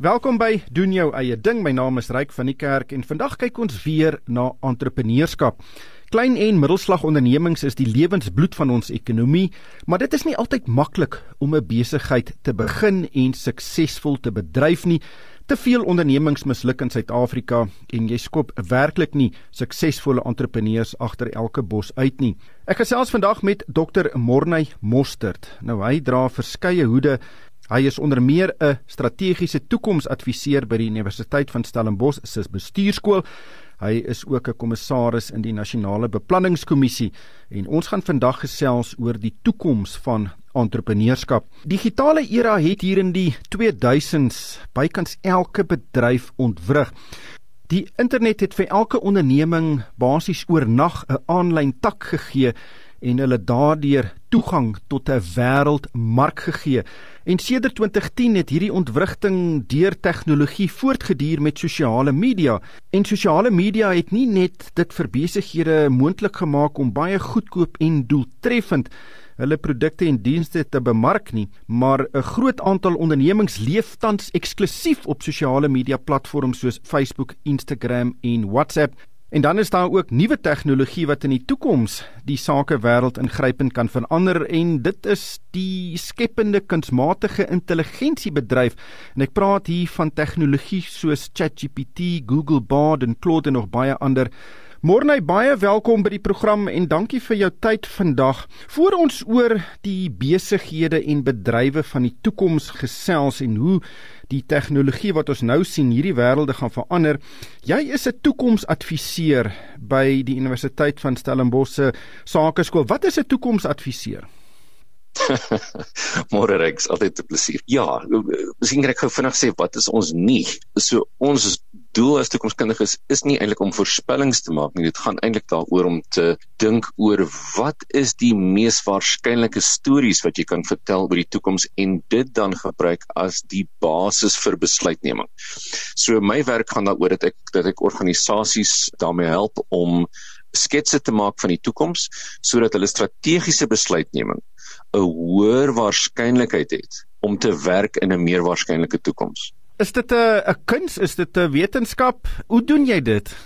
Welkom by doen jou eie ding. My naam is Ryk van die Kerk en vandag kyk ons weer na entrepreneurskap. Klein en middelslag ondernemings is die lewensbloed van ons ekonomie, maar dit is nie altyd maklik om 'n besigheid te begin en suksesvol te bedryf nie. Te veel ondernemings misluk in Suid-Afrika en jy skop werklik nie suksesvolle entrepreneurs agter elke bos uit nie. Ek gesels vandag met Dr. Morney Mostert. Nou hy dra verskeie hoede. Hy is onder meer 'n strategiese toekomsadviseur by die Universiteit van Stellenbosch se bestuurskool. Hy is ook 'n kommissaris in die Nasionale Beplanningskommissie en ons gaan vandag gesels oor die toekoms van entrepreneurskap. Digitale era het hier in die 2000s bykans elke bedryf ontwrig. Die internet het vir elke onderneming basies oornag 'n aanlyn tak gegee en hulle daardeur toegang tot 'n wêreldmark gegee. En sedert 2010 het hierdie ontwrigting deur tegnologie voortgeduur met sosiale media. En sosiale media het nie net dit vir besighede moontlik gemaak om baie goedkoop en doeltreffend hulle produkte en dienste te bemark nie, maar 'n groot aantal ondernemings leef tans eksklusief op sosiale media platforms soos Facebook, Instagram en WhatsApp. En dan is daar ook nuwe tegnologie wat in die toekoms die sakewêreld ingrypend kan verander en dit is die skepende kunsmatige intelligensie bedryf. En ek praat hier van tegnologie soos ChatGPT, Google Bard en Claude en nog baie ander. Morney, baie welkom by die program en dankie vir jou tyd vandag. Voor ons oor die besighede en bedrywe van die toekoms gesels en hoe die tegnologie wat ons nou sien hierdie wêrelde gaan verander. Jy is 'n toekomsadviseur by die Universiteit van Stellenbosch se Sakeskool. Wat is 'n toekomsadviseur? Môre Rex, altyd 'n plesier. Ja, miskien kan ek gou vinnig sê wat is ons nie. So ons doel as toekomskundiges is nie eintlik om voorspellings te maak nie. Dit gaan eintlik daaroor om te dink oor wat is die mees waarskynlike stories wat jy kan vertel oor die toekoms en dit dan gebruik as die basis vir besluitneming. So my werk gaan daaroor dat ek dat ek organisasies daarmee help om sketse te maak van die toekoms sodat hulle strategiese besluitneming 'n hoër waarskynlikheid het om te werk in 'n meer waarskynlike toekoms. Is dit 'n 'n kuns? Is dit 'n wetenskap? Hoe doen jy dit?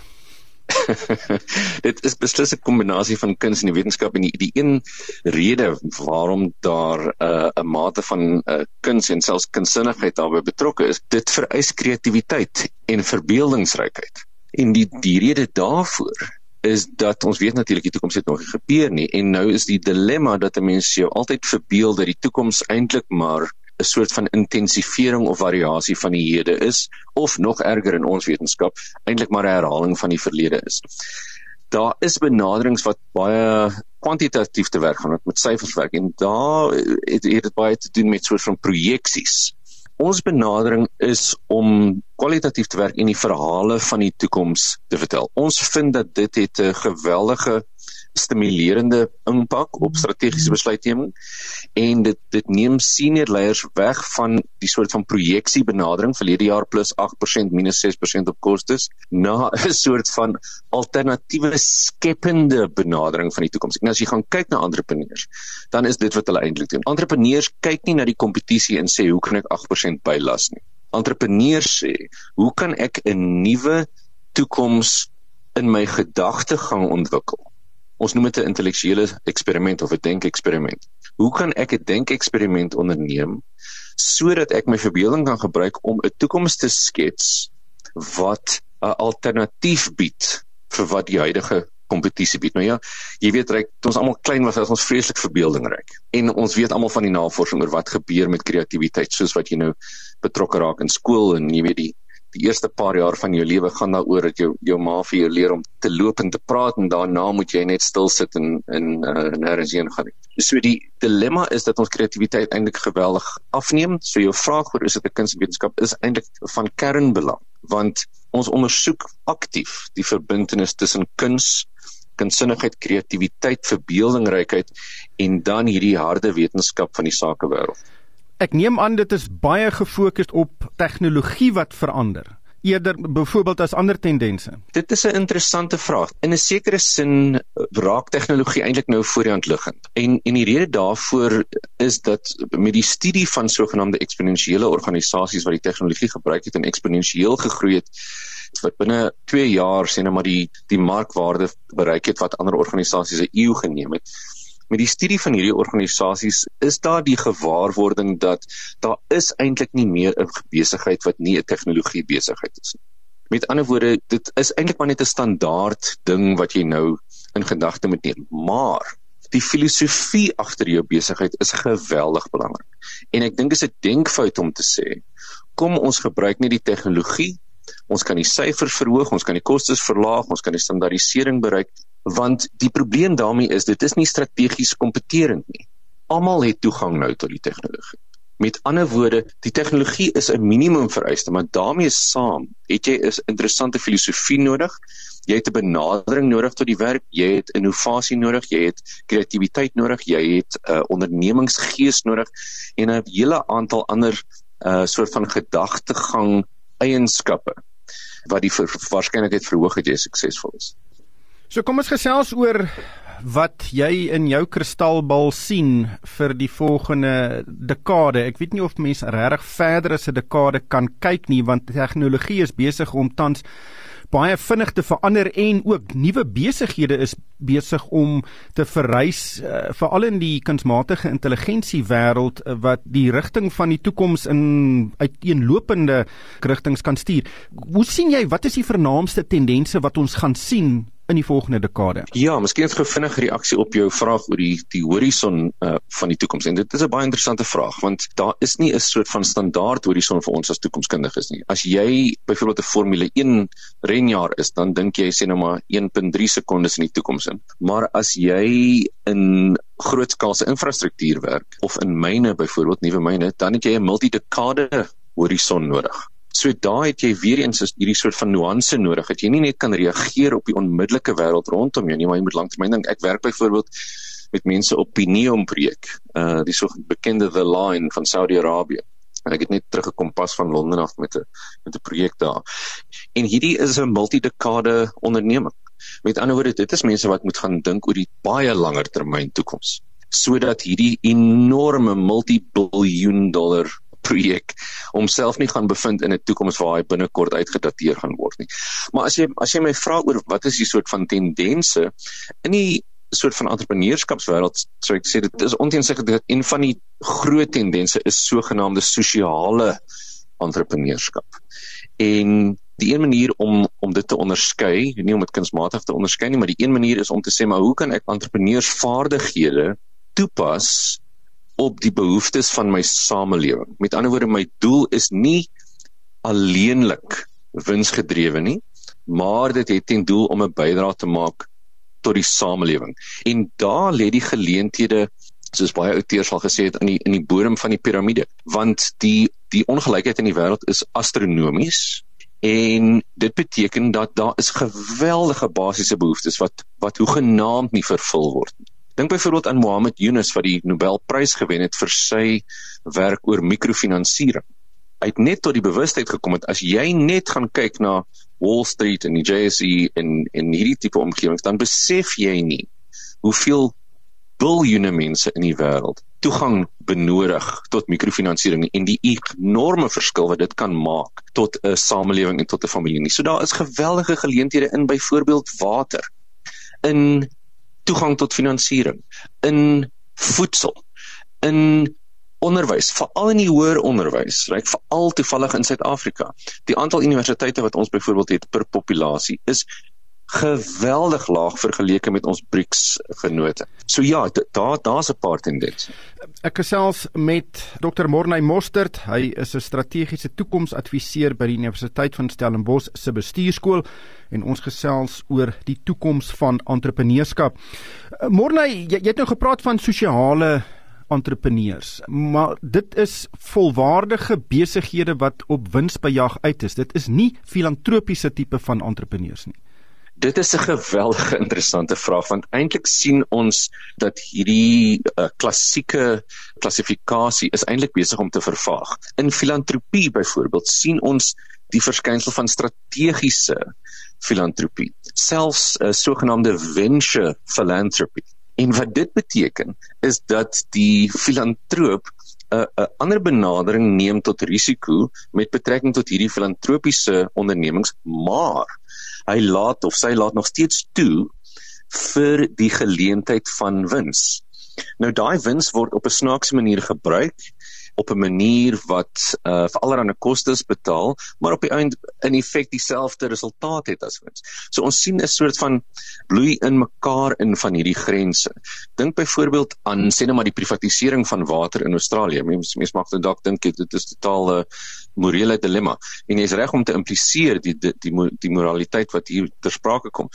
dit is beslis 'n kombinasie van kuns en die wetenskap en die, die een rede waarom daar 'n uh, 'n mate van uh, kuns en selfs kunsinnigheid daarbey betrokke is, dit vereis kreatiwiteit en verbeeldingsrykheid. En die die rede daarvoor is dat ons weet natuurlik die toekoms het nog nie gebeur nie en nou is die dilemma dat 'n mens jou altyd verbeel dat die toekoms eintlik maar 'n soort van intensivering of variasie van die hede is of nog erger in ons wetenskap eintlik maar 'n herhaling van die verlede is. Daar is benaderings wat baie kwantitatief te werk gaan met syfers werk en daar het, het dit baie te doen met soort van projeksies. Ons benadering is om kwalitatief te werk en die verhale van die toekoms te vertel. Ons vind dat dit het 'n geweldige stimulerende impak op strategiese besluitneming en dit dit neem senior leiers weg van die soort van projeksie benadering verlede jaar plus 8% minus 6% op kostes na 'n soort van alternatiewe skepende benadering van die toekoms. En as jy gaan kyk na entrepreneurs, dan is dit wat hulle eintlik doen. Entrepreneurs kyk nie na die kompetisie en sê hoe kan ek 8% bylas nie. Entrepreneurs sê, hoe kan ek 'n nuwe toekoms in my gedagtegang ontwikkel? Ons noem dit 'n intellektuele eksperiment of 'n denkeksperiment. Hoe kan ek 'n denkeksperiment onderneem sodat ek my verbeelding kan gebruik om 'n toekoms te skets wat 'n alternatief bied vir wat die huidige kompetisie bied. Nou ja, jy weet reg, toe ons almal klein was, was ons vreeslik verbeeldingryk. En ons weet almal van die navorsing oor wat gebeur met kreatiwiteit, soos wat jy nou betrokke raak in skool en jy weet die die eerste paar jaar van jou lewe gaan daaroor dat jou jou ma vir jou leer om te loop en te praat en daarna moet jy net stil sit en in uh, nêrens heen gaan. So die dilemma is dat ons kreatiwiteit eintlik geweldig afneem. So jou vraag oor is dit 'n kunswetenskap is eintlik van kernbelang want ons ondersoek aktief die verbintenis tussen kuns kunsinnigheid, kreatiwiteit, verbeeldingrykheid en dan hierdie harde wetenskap van die sakewêreld. Ek neem aan dit is baie gefokus op tegnologie wat verander. eerder byvoorbeeld as ander tendense? Dit is 'n interessante vraag. In 'n sekere sin raak tegnologie eintlik nou voor die hand liggend. En en die rede daarvoor is dat met die studie van sogenaamde eksponensiële organisasies wat die tegnologie gebruik het en eksponensieel gegroei het wat binne 2 jaar sien nou maar die die markwaarde bereik het wat ander organisasies 'n eeu geneem het. Met die studie van hierdie organisasies is daar die gewaarwording dat daar is eintlik nie meer 'n besigheid wat nie 'n tegnologie besigheid is nie. Met ander woorde, dit is eintlik maar net 'n standaard ding wat jy nou in gedagte moet neem. Maar die filosofie agter jou besigheid is geweldig belangrik. En ek dink dit is 'n denkfout om te sê kom ons gebruik net die tegnologie Ons kan die syfers verhoog, ons kan die kostes verlaag, ons kan die standaardisering bereik, want die probleem daarmee is dit is nie strategies kompeterend nie. Almal het toegang nou tot die tegnologie. Met ander woorde, die tegnologie is 'n minimum vereiste, maar daarmee saam het jy 'n interessante filosofie nodig. Jy het 'n benadering nodig tot die werk, jy het innovasie nodig, jy het kreatiwiteit nodig, jy het 'n uh, ondernemingsgees nodig en 'n hele aantal ander uh soort van gedagtegang eienskappe wat die waarskynlikheid verhoog dat jy suksesvol is. So kom ons gesels oor wat jy in jou kristalbal sien vir die volgende dekade. Ek weet nie of mense regtig verder as 'n dekade kan kyk nie want tegnologie is besig om tans baie vinnig te verander en ook nuwe besighede is besig om te verrys uh, veral in die kunsmatige intelligensie wêreld uh, wat die rigting van die toekoms in uiteenlopende rigtings kan stuur. Hoe sien jy wat is die vernaamste tendense wat ons gaan sien in die volgende dekade? Ja, miskien 'n gevinnige reaksie op jou vraag oor die die horison uh, van die toekoms. En dit is 'n baie interessante vraag want daar is nie 'n soort van standaard horison vir ons as toekomskundiges nie. As jy byvoorbeeld 'n Formule 1 renjaar is, dan dink jy sê nou maar 1.3 sekondes in die toekoms in. Maar as jy in grootskaalse infrastruktuur werk of in myne byvoorbeeld nuwe myne, dan het jy 'n multidekade horison nodig. So daai het jy weer eens hierdie soort van nuance nodig dat jy nie net kan reageer op die onmiddellike wêreld rondom jou nie, maar jy moet lanktermyn dink. Ek werk byvoorbeeld met mense op Neom projek, uh die so bekende The Line van Saudi-Arabië. En ek het net teruggekom pas van Londen af met 'n met 'n projek daar. En hierdie is 'n multidekade onderneming. Met ander woorde, dit is mense wat moet gaan dink oor die baie langer termyn toekoms sodat hierdie enorme multibiljoen dollar projek homself nie gaan bevind in 'n toekoms waar hy binnekort uitgedateer gaan word nie. Maar as jy as jy my vra oor wat is die soort van tendense in die soort van entrepreneurskapswêreld, sou ek sê dit is onteenseglik dat een van die groot tendense is sogenaamde sosiale entrepreneurskap. En die een manier om om dit te onderskei, nie om dit kunsmatig te onderskei nie, maar die een manier is om te sê maar hoe kan ek entrepreneursvaardighede toepas op die behoeftes van my samelewing. Met ander woorde, my doel is nie alleenlik winsgedrewe nie, maar dit het ten doel om 'n bydrae te maak tot die samelewing. En daar lê die geleenthede soos baie outeurs al gesê het in die in die bodem van die piramide, want die die ongelykheid in die wêreld is astronomies en dit beteken dat daar is geweldige basiese behoeftes wat wat hoegenaamd nie vervul word nie. Dink byvoorbeeld aan Mohammed Yunus wat die Nobelprys gewen het vir sy werk oor mikrofinansiering. Hy het net tot die bewustheid gekom dat as jy net gaan kyk na Wall Street en die JSE en en hierdie tipe omgewings, dan besef jy nie hoeveel biljoene mense in die wêreld toegang benodig tot mikrofinansiering en die enorme verskil wat dit kan maak tot 'n samelewing en tot 'n familie. Nie. So daar is geweldige geleenthede in byvoorbeeld water in toegang tot finansiering, in voedsel, in onderwys, veral in die hoër onderwys, reg veral toevallig in Suid-Afrika. Die aantal universiteite wat ons byvoorbeeld het per populasie is geweldig laag vergeleke met ons BRICS vennote. So ja, daar daar's 'n paar tendense. Ek gesels met Dr. Morney Mostert. Hy is 'n strategiese toekomsadviseur by die Universiteit van Stellenbosch se bestuurskool en ons gesels oor die toekoms van entrepreneurskap. Morney, jy, jy het nou gepraat van sosiale entrepreneurs, maar dit is volwaardige besighede wat op winsbejag uit is. Dit is nie filantropiese tipe van entrepreneurs nie. Dit is 'n geweldige interessante vraag want eintlik sien ons dat hierdie uh, klassieke klassifikasie is eintlik besig om te vervaag. In filantropie byvoorbeeld sien ons die verskynsel van strategiese filantropie, selfs uh, sogenaamde venture philanthropy. En wat dit beteken is dat die filantroop 'n 'n ander benadering neem tot risiko met betrekking tot hierdie filantropiese ondernemings, maar hy laat of sy laat nog steeds toe vir die geleentheid van wins. Nou daai wins word op 'n snaakse manier gebruik op 'n manier wat uh vir allerlei kostes betaal, maar op die einde in effek dieselfde resultaat het as wins. So ons sien 'n soort van bloei in mekaar in van hierdie grense. Dink byvoorbeeld aan sê net maar die privatisering van water in Australië. Mense mens mag dalk dink dit is totaal 'n uh, morele dilemma. En jy's reg om te impliseer die die die, die moraliteit wat hier ter sprake kom.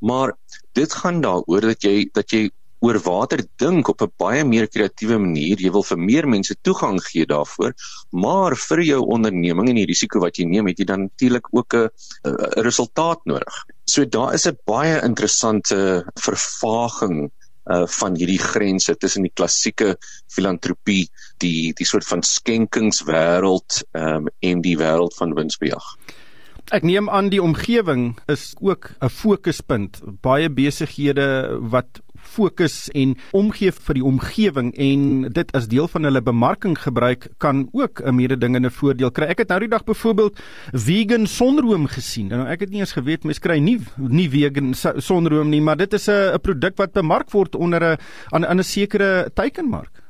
Maar dit gaan daaroor dat jy dat jy oor water dink op 'n baie meer kreatiewe manier. Jy wil vir meer mense toegang gee daarvoor, maar vir jou onderneming en die risiko wat jy neem, het jy dan natuurlik ook 'n resultaat nodig. So daar is 'n baie interessante vervaging uh van hierdie grense tussen die klassieke filantropie, die die soort van skenkingswêreld um en die wêreld van winsbejag. Ek neem aan die omgewing is ook 'n fokuspunt. Baie besighede wat fokus en omgee vir die omgewing en dit as deel van hulle bemarking gebruik kan ook 'n mededingende voordeel kry. Ek het nou die dag byvoorbeeld vegan sonroom gesien. Nou ek het nie eens geweet mens kry nie nie vegan sonroom nie, maar dit is 'n 'n produk wat bemark word onder 'n aan 'n sekere teikenmark.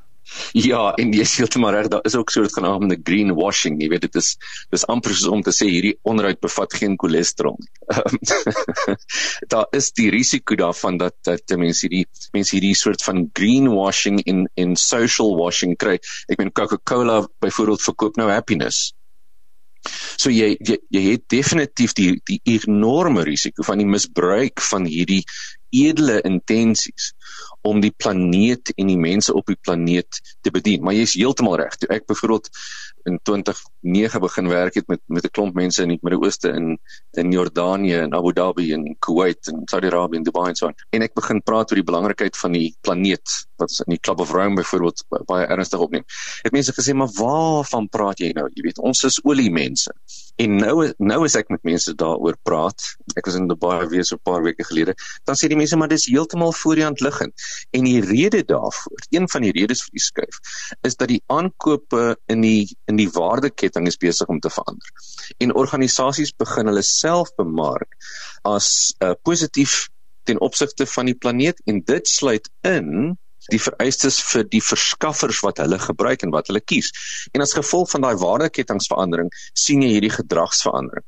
Ja, en jy sê heeltemal reg, daar is ook so 'n genaamde greenwashing, jy weet dit is dis amper soos om te sê hierdie onderhoud bevat geen cholesterol nie. daar is die risiko daarvan dat dat mense hierdie mense hierdie soort van greenwashing in in social washing kry. Ek meen Coca-Cola byvoorbeeld verkoop nou happiness. So jy jy, jy het definitief die die enorme risiko van die misbruik van hierdie edele intensies om die planeet en die mense op die planeet te bedien. Maar jy's heeltemal reg. Toe ek byvoorbeeld in 2009 begin werk het met met 'n klomp mense in die Midde-Ooste in in Jordanië en Abu Dhabi en Kuwait en Saudi-Arabië en Dubai en so aan. En ek begin praat oor die belangrikheid van die planeet wat in die Club of Rome byvoorbeeld baie ernstig opneem. Het mense gesê, "Maar waarvan praat jy nou? Jy weet, ons is olie mense." En nou nou as ek met mense daaroor praat, ek was in Dubai weer so 'n paar weke gelede, dan sê die mense maar dis heeltemal voor die hand liggend. En die rede daarvoor, een van die redes vir die skuif, is dat die aankope in die in die waardeketting is besig om te verander. En organisasies begin hulle self bemark as uh, positief ten opsigte van die planeet en dit sluit in die vereistes vir die verskaffers wat hulle gebruik en wat hulle kies. En as gevolg van daai waardekettingsverandering sien jy hierdie gedragsverandering.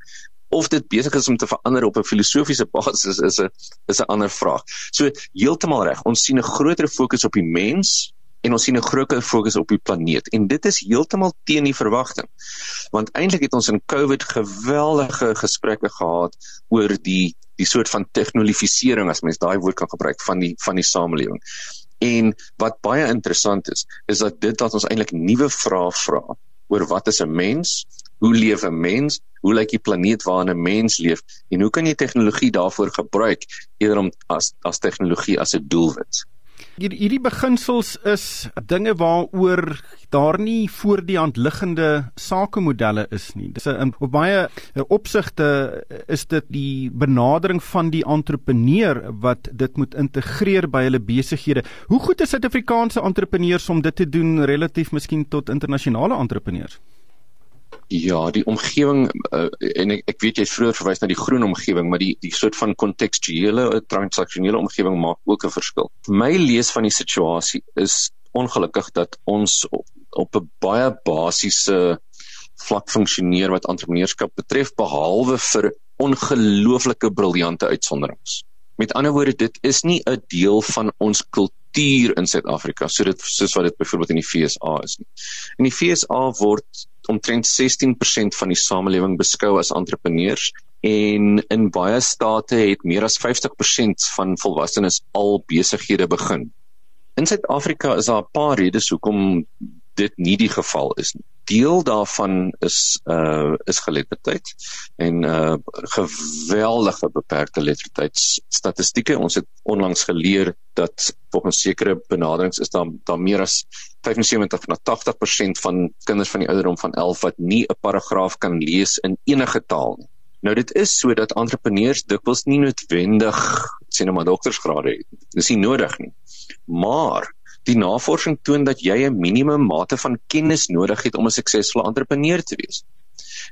Of dit besig is om te verander op 'n filosofiese basis is 'n is 'n ander vraag. So heeltemal reg. Ons sien 'n groter fokus op die mens en ons sien 'n groter fokus op die planeet en dit is heeltemal teen die verwagting. Want eintlik het ons in COVID geweldige gesprekke gehad oor die die soort van tegnologisering as mens daai woord kan gebruik van die van die samelewing. En wat baie interessant is, is dat dit dat ons eintlik nuwe vrae vra oor wat is 'n mens? Hoe leef 'n mens? Hoe lyk die planeet waarin 'n mens leef? En hoe kan jy tegnologie daarvoor gebruik eerder om as as tegnologie as 'n doelwit? Hier hierdie beginsels is dinge waaroor daar nie voor die hand liggende sakemodelle is nie. Dis 'n op baie opsigte is dit die benadering van die entrepreneur wat dit moet integreer by hulle besighede. Hoe goed is Suid-Afrikaanse entrepreneurs om dit te doen relatief miskien tot internasionale entrepreneurs? Ja, die omgewing uh, en ek, ek weet jy het vroeër verwys na die groen omgewing, maar die die soort van kontekstuele eh, transaksionele omgewing maak ook 'n verskil. My lees van die situasie is ongelukkig dat ons op, op 'n baie basiese vlak funksioneer wat entrepreneurskap betref behalwe vir ongelooflike briljante uitsonderings. Met ander woorde, dit is nie 'n deel van ons kultuur in Suid-Afrika so dit soos wat dit byvoorbeeld in die FSA is nie. In die FSA word omtrent 16% van die samelewing beskou as entrepreneurs en in baie state het meer as 50% van volwassenes al besighede begin. In Suid-Afrika is daar 'n paar redes hoekom dit nie die geval is. Deel daarvan is uh is geletterdheid en uh geweldige beperkte lettertheidsstatistieke. Ons het onlangs geleer dat volgens sekere benaderings is daar daar meer as 75 na 80% van kinders van die ouderdom van 11 wat nie 'n paragraaf kan lees in enige taal nie. Nou dit is so dat entrepreneurs dikwels nie noodwendig sien nou maar doktorsgrade het. Dis nie nodig nie. Maar Die navorsing toon dat jy 'n minimum mate van kennis nodig het om 'n suksesvolle entrepreneur te wees.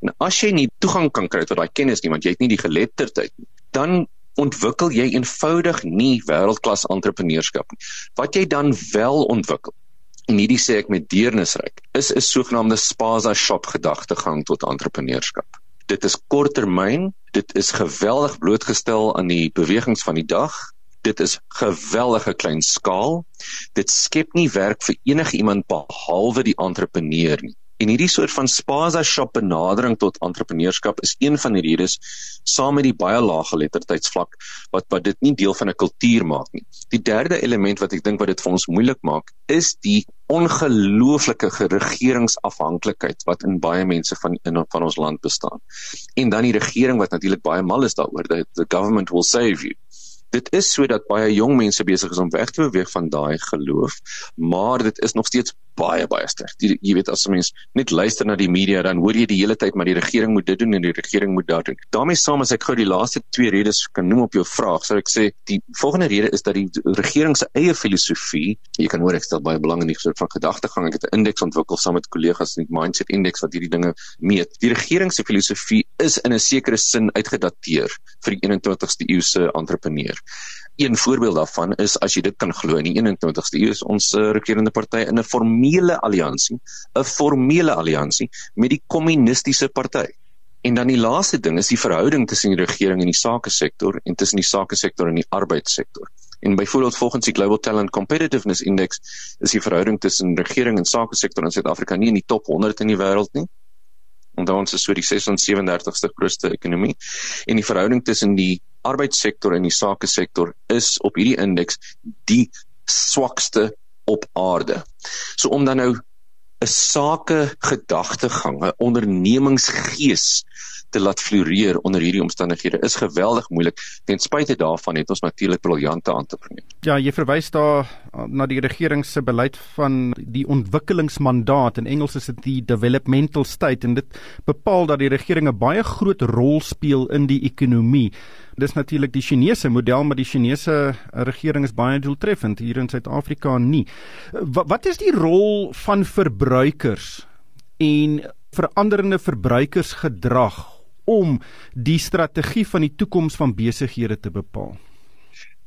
En as jy nie toegang kan kry tot daai kennis nie, want jy het nie die geletterdheid nie, dan ontwikkel jy eenvoudig nie wêreldklas entrepreneurskap nie. Wat jy dan wel ontwikkel, en hierdie sê ek met deernisryk, is 'n sogenaamde spaza shop gedagtegang tot entrepreneurskap. Dit is korttermyn, dit is geweldig blootgestel aan die bewegings van die dag dit is geweldige klein skaal. Dit skep nie werk vir enige iemand behalwe die entrepreneur nie. En hierdie soort van spaza shop benadering tot entrepreneurskap is een van die redes saam met die baie lae geletterdheidsvlak wat wat dit nie deel van 'n kultuur maak nie. Die derde element wat ek dink wat dit vir ons moeilik maak, is die ongelooflike regeringsafhanklikheid wat in baie mense van in van ons land bestaan. En dan die regering wat natuurlik baie mal is daaroor dat the government will save you dit is sodat baie jong mense besig is om weg te beweeg van daai geloof, maar dit is nog steeds baie baie sterk. Jy, jy weet as 'n mens net luister na die media dan hoor jy die hele tyd maar die regering moet dit doen en die regering moet dat doen. daarmee saam as ek gou die laaste twee redes kan noem op jou vraag, sou ek sê die volgende rede is dat die regering se eie filosofie, jy kan hoor ek stel baie belang in die soort van gedagtegang. Ek het 'n indeks ontwikkel saam met kollegas in die Mindset Index wat hierdie dinge meet. Die regering se filosofie is in 'n sekere sin uitgedateer vir die 21ste eeu se entrepreneur. Een voorbeeld daarvan is as jy dit kan glo in die 21ste eeu is ons uh, regerende party in 'n formele alliansie, 'n formele alliansie met die kommunistiese party. En dan die laaste ding is die verhouding tussen die regering en die sake sektor en tussen die sake sektor en die arbeidssektor. En byvoorbeeld volgens die Global Talent Competitiveness Index is die verhouding tussen regering en sake sektor in Suid-Afrika nie in die top 100 in die wêreld nie. En dan is so die 637ste grootste ekonomie en die verhouding tussen die arbeidssektor en die sake sektor is op hierdie indeks die swakste op aarde. So om dan nou 'n sake gedagtegang, 'n ondernemingsgees te laat floreer onder hierdie omstandighede is geweldig moeilik. Ten spyte daarvan het ons natuurlik briljante entrepreneurs. Ja, jy verwys daar na die regering se beleid van die ontwikkelingsmandaat in Engels is dit die developmental state en dit bepaal dat die regering 'n baie groot rol speel in die ekonomie. Dis natuurlik die Chinese model, maar die Chinese regering is baie doeltreffend hier in Suid-Afrika nie. Wat, wat is die rol van verbruikers en veranderende verbruikersgedrag om die strategie van die toekoms van besighede te bepaal?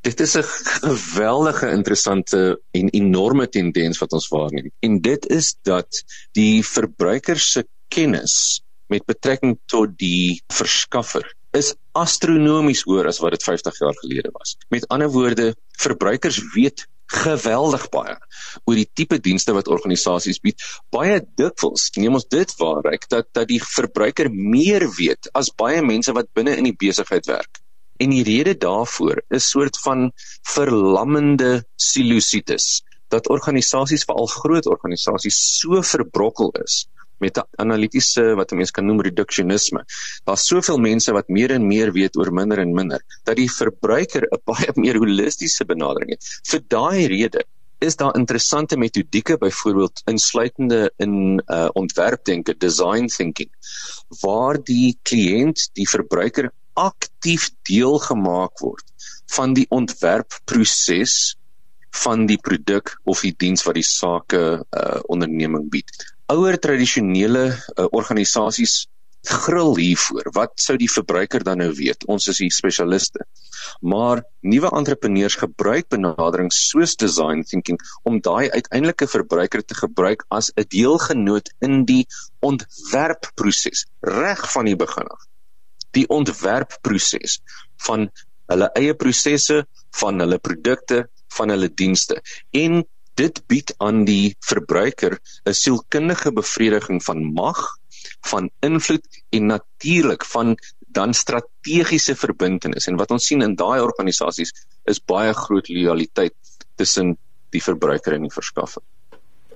Dit is 'n geweldige interessante en enorme tendens wat ons waarneem. En dit is dat die verbruiker se kennis met betrekking tot die verskaffer is astronomies hoër as wat dit 50 jaar gelede was. Met ander woorde, verbruikers weet geweldig baie oor die tipe dienste wat organisasies bied. Baie dikwels neem ons dit waarryk dat dat die verbruiker meer weet as baie mense wat binne in die besigheid werk. En die rede daarvoor is soort van verlammende silusitis dat organisasies veral groot organisasies so verbrokkel is met 'n analitiese wat 'n mens kan noem reduksionisme. Daar's soveel mense wat meer en meer weet oor minder en minder dat die verbruiker 'n baie meer holistiese benadering het. Vir daai rede is daar interessante metodieke byvoorbeeld insluitende in uh, ontwerpdenke, design thinking waar die kliënt, die verbruiker aktief deelgemaak word van die ontwerpproses van die produk of die diens wat die sake uh, onderneming bied ouer tradisionele uh, organisasies gril hiervoor. Wat sou die verbruiker dan nou weet? Ons is hier spesialiste. Maar nuwe entrepreneurs gebruik benaderings soos design thinking om daai uiteindelike verbruiker te gebruik as 'n deelgenoot in die ontwerpproses reg van die begin af. Die ontwerpproses van hulle eie prosesse, van hulle produkte, van hulle dienste en dit bied aan die verbruiker 'n sielkundige bevrediging van mag, van invloed en natuurlik van dan strategiese verbintenis. En wat ons sien in daai organisasies is baie groot lojaliteit tussen die verbruiker en die verskaffer.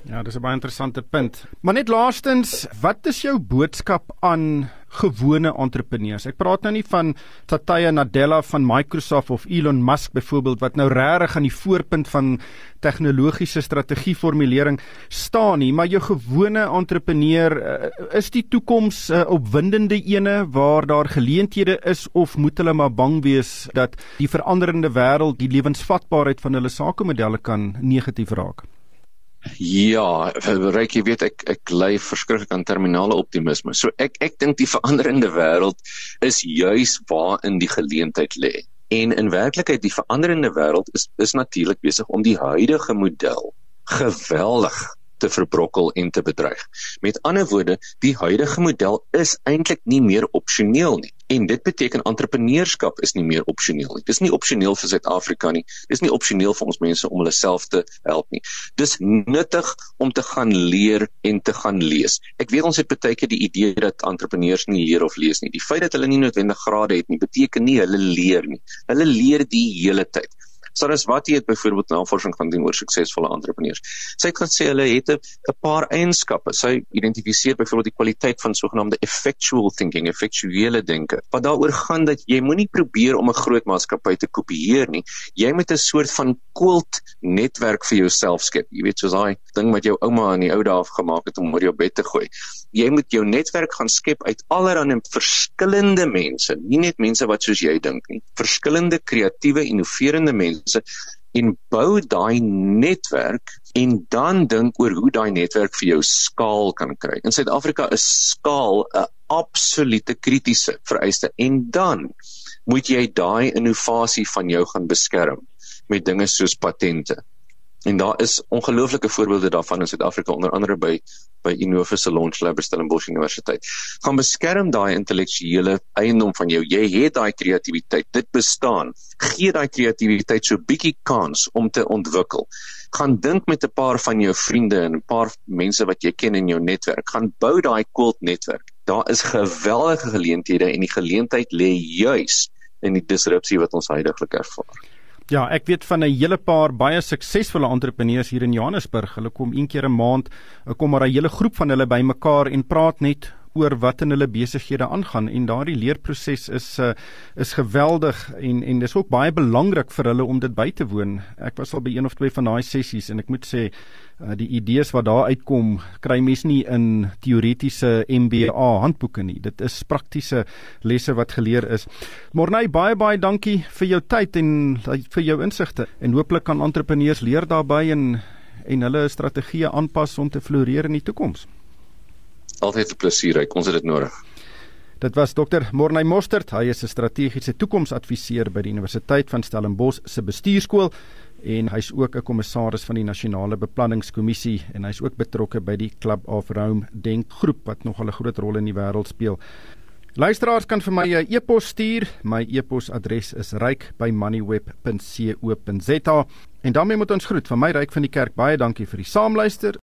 Ja, dis 'n baie interessante punt. Maar net laastens, wat is jou boodskap aan gewone entrepreneurs? Ek praat nou nie van Satya Nadella van Microsoft of Elon Musk byvoorbeeld wat nou regtig aan die voorpunt van tegnologiese strategieformulering staan nie, maar jou gewone entrepreneur, uh, is die toekoms 'n uh, opwindende ene waar daar geleenthede is of moet hulle maar bang wees dat die veranderende wêreld die lewensvatbaarheid van hulle sakemodelle kan negatief raak? Ja, reik jy weet ek ek lei verskriklik aan terminale optimisme. So ek ek dink die veranderende wêreld is juis waar in die geleentheid lê. En in werklikheid die veranderende wêreld is is natuurlik besig om die huidige model geweldig te verbrokkel en te bedreig. Met ander woorde, die huidige model is eintlik nie meer opsioneel nie. En dit beteken entrepreneurskap is nie meer opsioneel nie. Dis nie opsioneel vir Suid-Afrika nie. Dis nie opsioneel vir ons mense om hulle self te help nie. Dis nuttig om te gaan leer en te gaan lees. Ek weet ons het baie keer die idee dat entrepreneurs nie leer of lees nie. Die feit dat hulle nie noodwendig grade het nie, beteken nie hulle leer nie. Hulle leer die hele tyd. Saraswati het byvoorbeeld navorsing gaan doen oor suksesvolle entrepreneurs. Sy het gesê hulle het 'n paar eienskappe. Sy identifiseer byvoorbeeld die kwaliteit van sogenaamde effectual thinking, effektuele denke. Wat daaroor gaan dat jy moenie probeer om 'n groot maatskappy te kopieer nie. Jy moet 'n soort van kult netwerk vir jouself skep. Jy weet soos daai ding wat jou ouma in die ou dae afgemaak het om oor jou bed te gooi. Jy moet jou netwerk gaan skep uit allerlei verskillende mense, nie net mense wat soos jy dink nie. Verskillende kreatiewe, innoverende mense mense en bou daai netwerk en dan dink oor hoe daai netwerk vir jou skaal kan kry. In Suid-Afrika is skaal 'n absolute kritiese vereiste en dan moet jy daai innovasie van jou gaan beskerm met dinge soos patente. En daar is ongelooflike voorbeelde daarvan in Suid-Afrika onder andere by by Innovus se Launch Lab by Stellenbosch Universiteit. Gaan beskerm daai intellektuele eiendom van jou. Jy het daai kreatiwiteit. Dit bestaan. Gee daai kreatiwiteit so bietjie kans om te ontwikkel. Gaan dink met 'n paar van jou vriende en 'n paar mense wat jy ken in jou netwerk. Gaan bou daai kult netwerk. Daar is geweldige geleenthede en die geleentheid lê juis in die disrupsie wat ons heidaglik ervaar. Ja, ek weet van 'n hele paar baie suksesvolle entrepreneurs hier in Johannesburg. Hulle kom een keer 'n maand, kom maar 'n hele groep van hulle bymekaar en praat net oor wat in hulle besighede aangaan en daardie leerproses is uh, is geweldig en en dis ook baie belangrik vir hulle om dit by te woon. Ek was al by een of twee van daai sessies en ek moet sê uh, die idees wat daar uitkom kry mense nie in teoretiese MBA handboeke nie. Dit is praktiese lesse wat geleer is. Morney baie baie dankie vir jou tyd en vir jou insigte en hooplik kan entrepreneurs leer daarbey en en hulle strategieë aanpas om te floreer in die toekoms altyd 'n plesier. Hy kon dit nodig. Dit was Dr. Morney Mostert. Hy is 'n strategiese toekomsadviseur by die Universiteit van Stellenbosch se bestuurskool en hy's ook 'n kommissaris van die Nasionale Beplanningskommissie en hy's ook betrokke by die Club of Rome denkgroep wat nog 'n groot rol in die wêreld speel. Luisteraars kan vir my 'n e-pos stuur. My e-posadres is ryk@moneyweb.co.za. En daarmee moet ons groet van my ryk van die kerk. Baie dankie vir die saamluister.